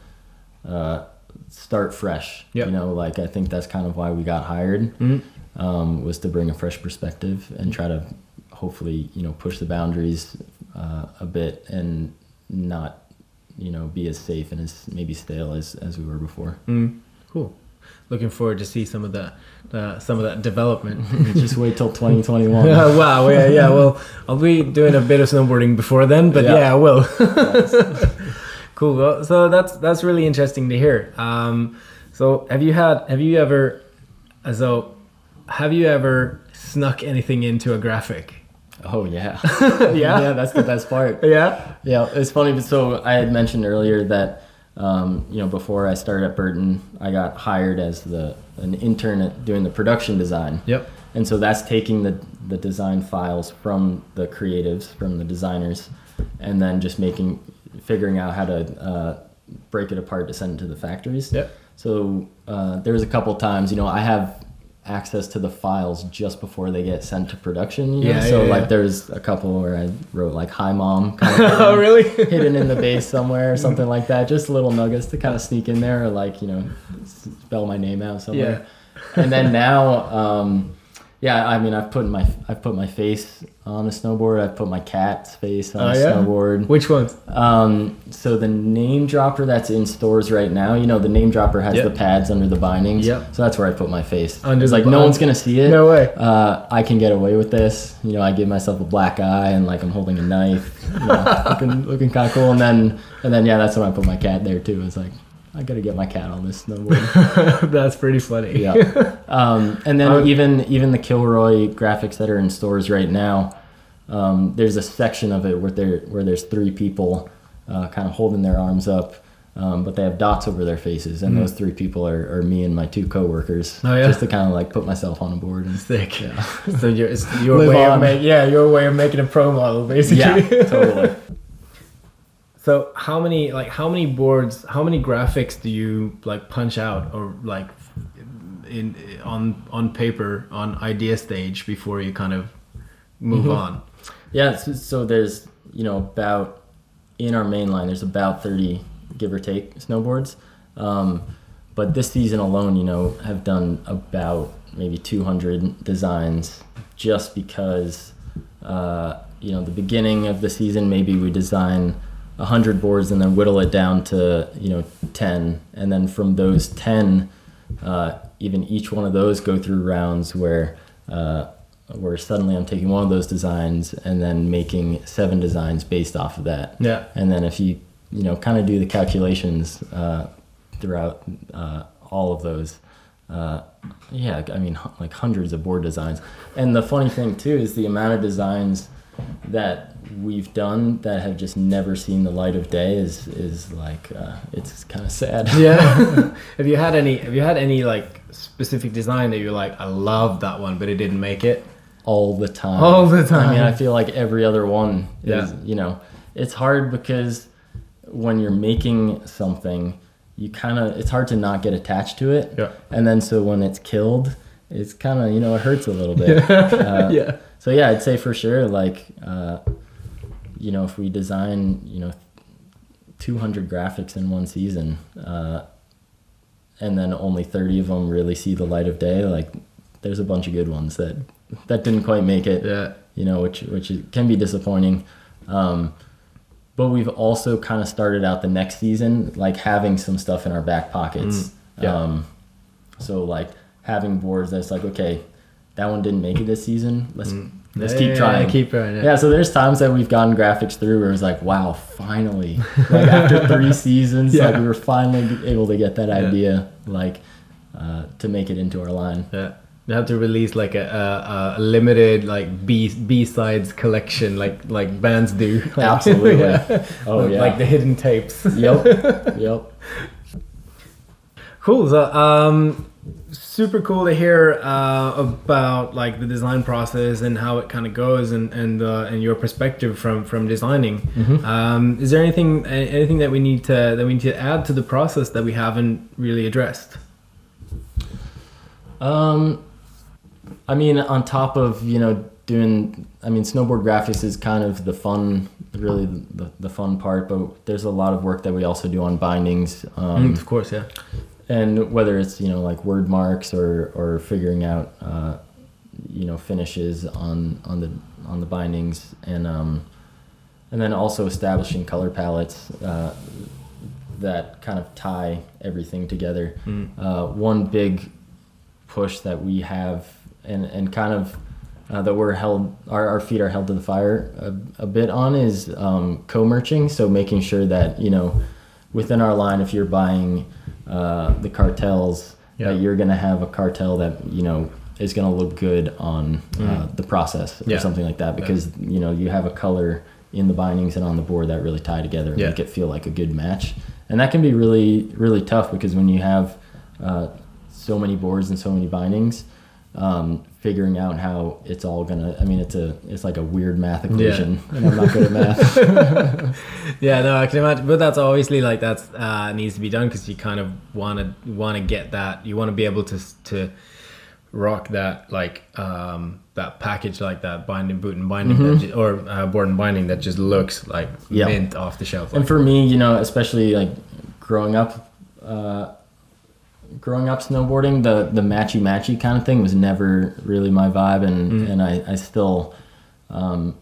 Speaker 2: uh, start fresh.
Speaker 1: Yep.
Speaker 2: You know, like I think that's kind of why we got hired.
Speaker 1: Mm.
Speaker 2: um, was to bring a fresh perspective and try to hopefully you know push the boundaries uh, a bit and not you know be as safe and as maybe stale as, as we were before.
Speaker 1: Mm. Cool. Looking forward to see some of that, uh, some of that development.
Speaker 2: Just wait till 2021.
Speaker 1: Yeah, wow, yeah, yeah. Well, I'll be doing a bit of snowboarding before then, but yeah,
Speaker 2: Yeah.
Speaker 1: I will. cool. Well, so that's that's really interesting to hear. Um, so have you had have you ever so have you ever snuck anything into a graphic?
Speaker 2: Oh yeah.
Speaker 1: Yeah?
Speaker 2: yeah, that's the best part.
Speaker 1: Yeah.
Speaker 2: Yeah, it's funny. But so I had mentioned earlier that um, you know before I started at Burton, I got hired as the an intern at doing the production design.
Speaker 1: Yep.
Speaker 2: And so that's taking the, the design files from the creatives, from the designers, and then just making, figuring out how to uh, break it apart to send it to the factories.
Speaker 1: Yep.
Speaker 2: So uh, there was a couple times, you know, I have access to the files just before they get sent to production. You know?
Speaker 1: Yeah,
Speaker 2: So
Speaker 1: yeah,
Speaker 2: like
Speaker 1: yeah.
Speaker 2: there's a couple where I wrote like "Hi Mom," kind of
Speaker 1: oh, really?
Speaker 2: hidden in the base somewhere or something like that. Just little nuggets to kind of sneak in there, or like you know, spell my name out somewhere. Yeah. and then now, um, yeah, I mean, I've put my I've put my face on a snowboard. I've put my cat's face on
Speaker 1: Oh,
Speaker 2: a
Speaker 1: yeah?
Speaker 2: snowboard.
Speaker 1: Which ones?
Speaker 2: Um, so the name dropper that's in stores right now, you know, the name dropper has
Speaker 1: Yep.
Speaker 2: the pads under the bindings.
Speaker 1: Yep.
Speaker 2: So that's where I put my face.
Speaker 1: Under
Speaker 2: it's like no one's gonna see it.
Speaker 1: No way.
Speaker 2: Uh, I can get away with this. You know, I give myself a black eye and like I'm holding a knife, you know, looking looking kind of cool. And then and then yeah, that's when I put my cat there too. It's like I gotta get my cat on this snowboard.
Speaker 1: That's pretty funny.
Speaker 2: yeah. Um, and then
Speaker 1: Um,
Speaker 2: even even the Kilroy graphics that are in stores right now, um, there's a section of it where there where there's three people uh, kind of holding their arms up. Um, but they have dots over their faces, and
Speaker 1: Mm.
Speaker 2: those three people are, are me and my two coworkers.
Speaker 1: Oh, yeah?
Speaker 2: Just to kind of like put myself on a board and
Speaker 1: Sick.
Speaker 2: Yeah.
Speaker 1: So your it's your way of
Speaker 2: on.
Speaker 1: ma- yeah your way of making a pro model basically.
Speaker 2: yeah, totally.
Speaker 1: So how many like how many boards how many graphics do you like punch out or like in on on paper on idea stage before you kind of move
Speaker 2: Mhm.
Speaker 1: on?
Speaker 2: Yeah, so, so there's you know about in our main line there's about 30 give or take snowboards, um, but this season alone you know have done about maybe 200 designs just because uh, you know the beginning of the season maybe we design 100 boards and then whittle it down to you know 10 and then from those 10 uh, even each one of those go through rounds where uh, where suddenly I'm taking one of those designs and then making seven designs based off of that.
Speaker 1: Yeah.
Speaker 2: And then if you you know kind of do the calculations uh, throughout uh, all of those, uh, yeah, I mean like hundreds of board designs. And the funny thing too is the amount of designs that we've done that have just never seen the light of day is is like uh, it's kind of sad.
Speaker 1: Yeah. have you had any have you had any like specific design that you're like I love that one but it didn't make it?
Speaker 2: all the time.
Speaker 1: All the time.
Speaker 2: I mean. I feel like every other one is,
Speaker 1: Yeah.
Speaker 2: you know, it's hard because when you're making something, you kind of, it's hard to not get attached to it.
Speaker 1: Yeah.
Speaker 2: And then so when it's killed, it's kind of, you know, it hurts a little bit. Uh,
Speaker 1: yeah.
Speaker 2: So yeah, I'd say for sure, like, uh, you know, if we design, you know, 200 graphics in one season, uh, and then only 30 of them really see the light of day. Like there's a bunch of good ones that that didn't quite make it.
Speaker 1: Yeah.
Speaker 2: You know, which which can be disappointing. Um, but we've also kind of started out the next season like having some stuff in our back pockets.
Speaker 1: Mm, yeah.
Speaker 2: Um, so like having boards that's like okay, that one didn't make it this season. Let's let's
Speaker 1: Yeah,
Speaker 2: keep
Speaker 1: yeah,
Speaker 2: trying.
Speaker 1: yeah, keep trying. Yeah.
Speaker 2: So there's times that we've gotten graphics through where it's like, wow, finally, like after three seasons, like we were finally able to get that idea, like uh, to make it into our line.
Speaker 1: Yeah. You have to release like a, a, a limited like B B sides collection like like bands do. Like,
Speaker 2: Absolutely. Oh
Speaker 1: like,
Speaker 2: yeah.
Speaker 1: like the hidden tapes.
Speaker 2: yep. Yep.
Speaker 1: Cool. So, um, super cool to hear uh, about like the design process and how it kind of goes and and uh, and your perspective from from designing. Um, is there anything anything that we need to that we need to add to the process that we haven't really addressed?
Speaker 2: Um, I mean, on top of you know doing, I mean, snowboard graphics is kind of the fun, really the, the fun part. But there's a lot of work that we also do on bindings. Um,
Speaker 1: of course, yeah.
Speaker 2: And whether it's you know like word marks or or figuring out uh, you know finishes on on the on the bindings. And um, and then also establishing color palettes uh, that kind of tie everything together. Uh, one big push that we have and and kind of uh, that we're held our, our feet are held to the fire a, a bit on is um, co-merching. So making sure that you know within our line if you're buying uh, the cartels
Speaker 1: Yeah.
Speaker 2: that you're going to have a cartel that you know is going to look good on uh, the process or.
Speaker 1: Yeah.
Speaker 2: something like that because you know you have a color in the bindings and on the board that really tie together and
Speaker 1: Yeah.
Speaker 2: make it feel like a good match and that can be really really tough because when you have uh, so many boards and so many bindings um, figuring out how it's all gonna i mean it's a it's like a weird math equation and i'm not good at math
Speaker 1: Yeah, no, I can imagine, but that's obviously like that's uh, needs to be done because you kind of want to want to get that. You want to be able to to rock that like um, that package like that binding, boot and binding, that ju- or uh, board and binding that just looks like
Speaker 2: Mm-hmm.
Speaker 1: Mint off the shelf.
Speaker 2: and
Speaker 1: Like,
Speaker 2: for me you know especially like growing up uh, growing up snowboarding the the matchy matchy kind of thing was never really my vibe and
Speaker 1: Mm.
Speaker 2: and i i still um,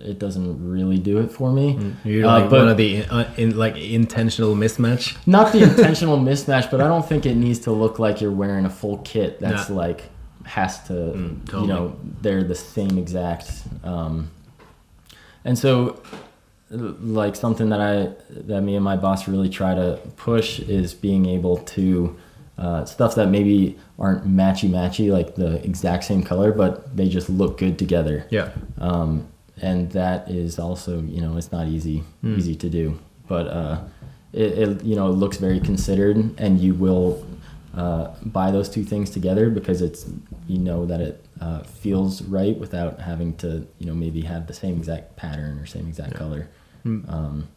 Speaker 2: it doesn't really do it for me
Speaker 1: you're
Speaker 2: Uh,
Speaker 1: like
Speaker 2: but-
Speaker 1: one of the uh, in like intentional mismatch.
Speaker 2: not the intentional mismatch, but I don't think it needs to look like you're wearing a full kit. That's
Speaker 1: Nah.
Speaker 2: like has to,
Speaker 1: totally.
Speaker 2: you know, they're the same exact. Um, and so, like something that I that me and my boss really try to push is being able to uh, stuff that maybe aren't matchy matchy, like the exact same color, but they just look good together.
Speaker 1: Yeah,
Speaker 2: um, and that is also you know it's not easy easy to do. But uh, it, it you know it looks very considered and you will uh, buy those two things together because it's you know that it uh, feels right without having to you know maybe have the same exact pattern or same exact color. Um,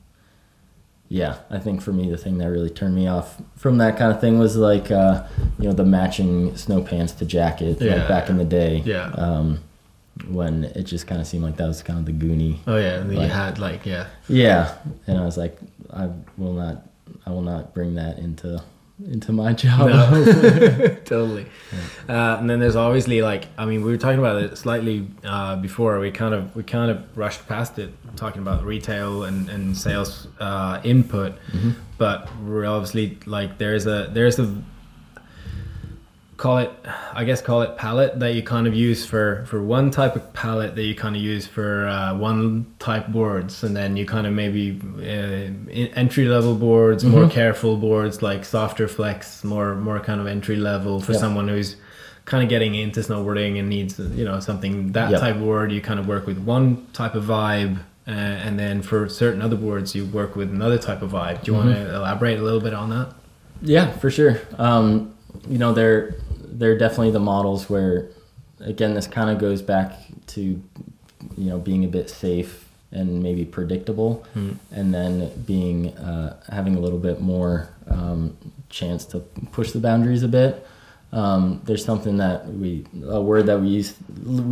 Speaker 2: yeah i think for me the thing that really turned me off from that kind of thing was like uh, you know the matching snow pants to jacket
Speaker 1: Yeah.
Speaker 2: like back in the day
Speaker 1: Yeah.
Speaker 2: um, when it just kind of seemed like that was kind of the goonie.
Speaker 1: oh yeah, and then you had like yeah,
Speaker 2: Yeah, and I was like, I will not, I will not bring that into into my job.
Speaker 1: No. totally. Uh, and then there's obviously like I mean we were talking about it slightly uh, before we kind of we kind of rushed past it talking about retail and and sales uh, input, but we're obviously like there's a there's a call it I guess call it palette that you kind of use for for one type of palette that you kind of use for uh, one type boards and then you kind of maybe uh, entry level boards more careful boards like softer flex more more kind of entry level for
Speaker 2: Yep.
Speaker 1: someone who's kind of getting into snowboarding and needs you know something that
Speaker 2: Yep.
Speaker 1: type of board you kind of work with one type of vibe uh, and then for certain other boards you work with another type of vibe do you want to elaborate a little bit on that
Speaker 2: yeah, for sure. Um, you know, they're they're definitely the models where, again, this kind of goes back to, you know, being a bit safe and maybe predictable, and then being uh, having a little bit more um, chance to push the boundaries a bit. Um, there's something that we a word that we use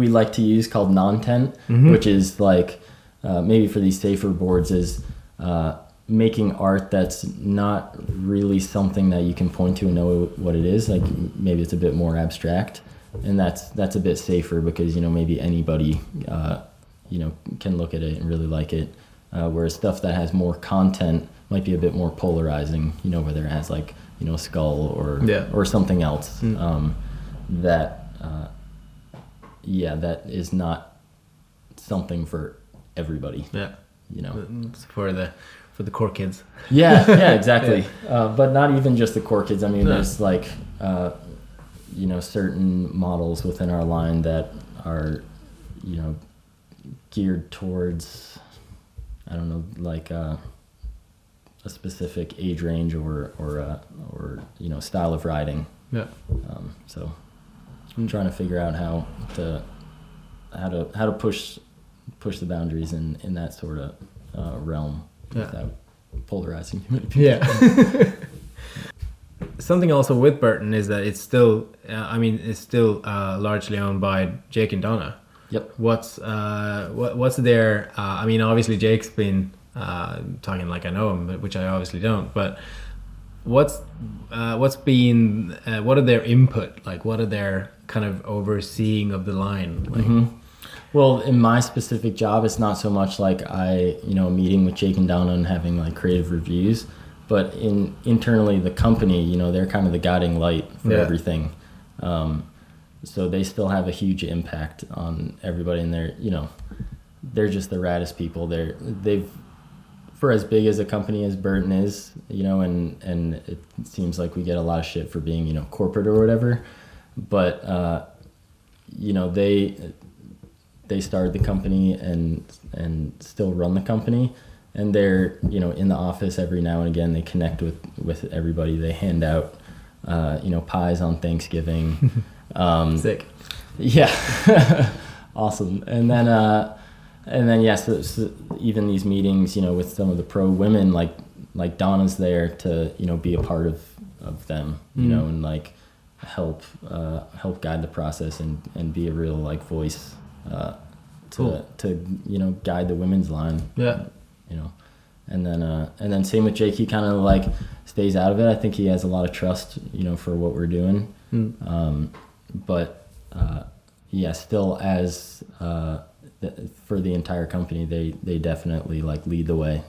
Speaker 2: we like to use called non-tent, which is like uh, maybe for these safer boards is uh, making art that's not really something that you can point to and know what it is. Like maybe it's a bit more abstract, and that's that's a bit safer because you know maybe anybody uh, you know can look at it and really like it. Uh, whereas stuff that has more content might be a bit more polarizing. You know, whether it has like you know a skull or
Speaker 1: Yeah.
Speaker 2: or something else
Speaker 1: Mm.
Speaker 2: um, that uh, yeah that is not something for everybody.
Speaker 1: Yeah.
Speaker 2: You know.
Speaker 1: It's for the for the core kids.
Speaker 2: Yeah, yeah, exactly. Uh, but not even just the core kids. I mean,
Speaker 1: No.
Speaker 2: there's like, uh, you know, certain models within our line that are, you know, geared towards, I don't know, like uh, a specific age range or or uh, or you know style of riding.
Speaker 1: Yeah.
Speaker 2: Um, so, I'm trying to figure out how to how to how to push push the boundaries in in that sort of uh, realm
Speaker 1: Yeah.
Speaker 2: without polarizing too many people.
Speaker 1: Yeah. Something also with Burton is that it's still, uh, I mean, it's still uh, largely owned by Jake and Donna.
Speaker 2: Yep.
Speaker 1: What's uh, what, what's their? Uh, I mean, obviously Jake's been uh, talking like I know him, but which I obviously don't. But what's uh, what's been uh, what are their input? Like, what are their kind of overseeing of the line? Like,
Speaker 2: Mm-hmm. Well, in my specific job, it's not so much like I, you know, meeting with Jake and Donna and having like creative reviews, but in internally the company, you know, they're kind of the guiding light for
Speaker 1: Yeah.
Speaker 2: everything. Um, so they still have a huge impact on everybody, and they're, you know, they're just the raddest people. They're they've for as big as a company as Burton is, you know, and and it seems like we get a lot of shit for being, you know, corporate or whatever, but uh, you know they they started the company and and still run the company. And they're you know in the office every now and again they connect with with everybody. They hand out uh, you know pies on thanksgiving. Um,
Speaker 1: sick.
Speaker 2: yeah. Awesome. And then uh and then yes yeah, so, so even these meetings you know with some of the pro women like like donna's there to you know be a part of of them you
Speaker 1: Mm.
Speaker 2: know and like help uh help guide the process and and be a real like voice uh to
Speaker 1: Cool.
Speaker 2: to you know guide the women's line
Speaker 1: Yeah.
Speaker 2: you know and then uh and then same with jake he kind of like stays out of it i think he has a lot of trust you know for what we're doing
Speaker 1: Mm.
Speaker 2: um, but uh, yeah, still as uh, th- for the entire company, they they definitely like lead the way,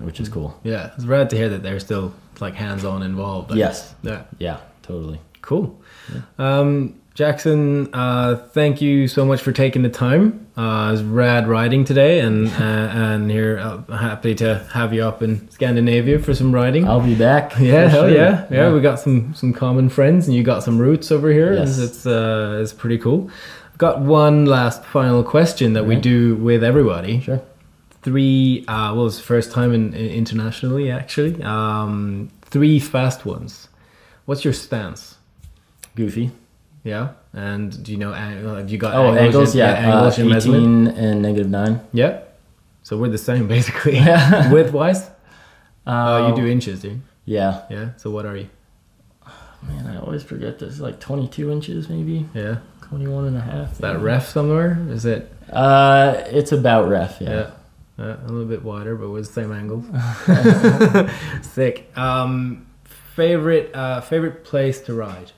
Speaker 2: which is cool.
Speaker 1: Yeah, it's rad to hear that they're still like hands-on involved. like-
Speaker 2: Yes.
Speaker 1: Yeah.
Speaker 2: Yeah, totally.
Speaker 1: Cool. Um, Jackson, uh, thank you so much for taking the time. Uh, it was rad riding today, and uh, and here uh, happy to have you up in Scandinavia for some riding.
Speaker 2: I'll be back.
Speaker 1: yeah, hell
Speaker 2: sure.
Speaker 1: yeah. yeah, We got some some common friends, and you got some roots over here.
Speaker 2: Yes.
Speaker 1: It's uh, it's pretty cool. I've got one last final question that we do with everybody.
Speaker 2: Sure.
Speaker 1: Three. Uh, well, it's the first time in, in internationally actually. Um, three fast ones. What's your stance?
Speaker 2: Goofy.
Speaker 1: Yeah, and do you know? uh, Have you got
Speaker 2: Oh, angles.
Speaker 1: in-
Speaker 2: Yeah,
Speaker 1: angles
Speaker 2: uh, eighteen and negative nine.
Speaker 1: Yeah, so we're the same basically.
Speaker 2: Yeah.
Speaker 1: Width wise,
Speaker 2: Uh,
Speaker 1: oh, you do inches, do you?
Speaker 2: Yeah.
Speaker 1: Yeah. So what are you?
Speaker 2: Man, I always forget this. Like twenty-two inches, maybe
Speaker 1: Yeah,
Speaker 2: 21 and a half.
Speaker 1: is that
Speaker 2: maybe.
Speaker 1: ref somewhere? Is it?
Speaker 2: Uh, it's about ref.
Speaker 1: Yeah.
Speaker 2: Yeah.
Speaker 1: Uh, a little bit wider, but with the same angles. Sick. Um, favorite uh, favorite place to ride?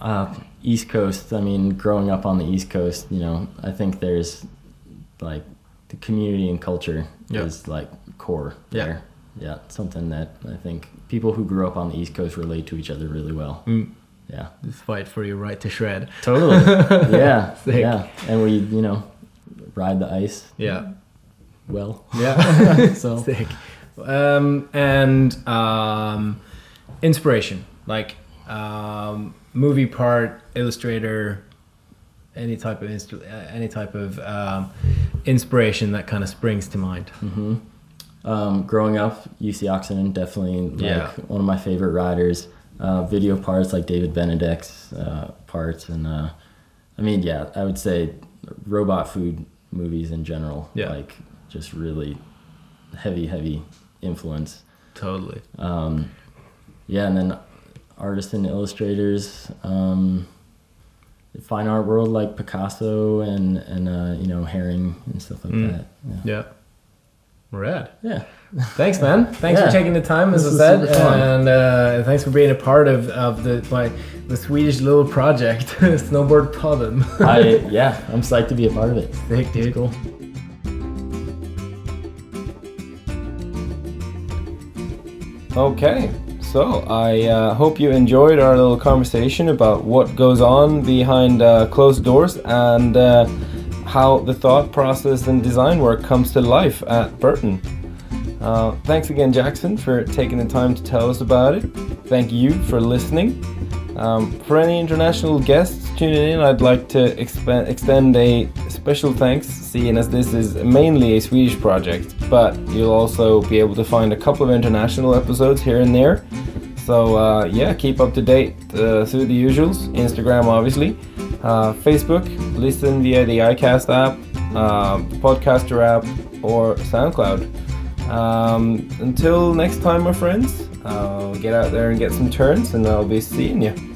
Speaker 2: Uh, East Coast. I mean, growing up on the East Coast, you know, I think there's like the community and culture
Speaker 1: Yeah.
Speaker 2: is like core
Speaker 1: Yeah.
Speaker 2: there. Yeah, something that I think people who grew up on the East Coast relate to each other really well.
Speaker 1: Mm.
Speaker 2: Yeah,
Speaker 1: This fight for your right to shred.
Speaker 2: totally. yeah, yeah, and we, you know, ride the ice
Speaker 1: Yeah.
Speaker 2: well.
Speaker 1: Yeah.
Speaker 2: So
Speaker 1: Sick. Um, and um, inspiration, like um, movie part, illustrator, any type of instru- uh, any type of um, inspiration that kind of springs to mind.
Speaker 2: hmm Um, growing up, Jussi Oksanen definitely like
Speaker 1: Yeah.
Speaker 2: one of my favorite riders. Uh, video parts like David Benedek's uh, parts, and uh, I mean, yeah, I would say robot food movies in general.
Speaker 1: Yeah.
Speaker 2: like just really heavy, heavy influence.
Speaker 1: Totally.
Speaker 2: Um, yeah, and then artists and illustrators, um, fine art world like Picasso and and uh, you know Haring and stuff like
Speaker 1: Mm.
Speaker 2: that. Yeah.
Speaker 1: Yeah.
Speaker 3: Rad.
Speaker 2: Yeah.
Speaker 3: Thanks, man. Thanks
Speaker 2: Yeah.
Speaker 3: for taking the time, as I said, and uh, thanks for being a part of, of the my the Swedish little project, Snowboard Podden.
Speaker 2: I yeah, I'm psyched to be a part of it.
Speaker 3: Sick, dude.
Speaker 2: Cool.
Speaker 1: Okay, so I uh, hope you enjoyed our little conversation about what goes on behind uh, closed doors and uh, how the thought process and design work comes to life at Burton. Uh, thanks again, Jackson, for taking the time to tell us about it. Thank you for listening. Um, for any international guests tuning in, I'd like to expe- extend a special thanks, seeing as this is mainly a Swedish project, but you'll also be able to find a couple of international episodes here and there. So, uh, yeah, keep up to date uh, through the usuals Instagram, obviously, uh, Facebook, listen via the Acast app, um, Podcaster app, or SoundCloud. Um, until next time, my friends, get out there and get some turns, and I'll be seeing you.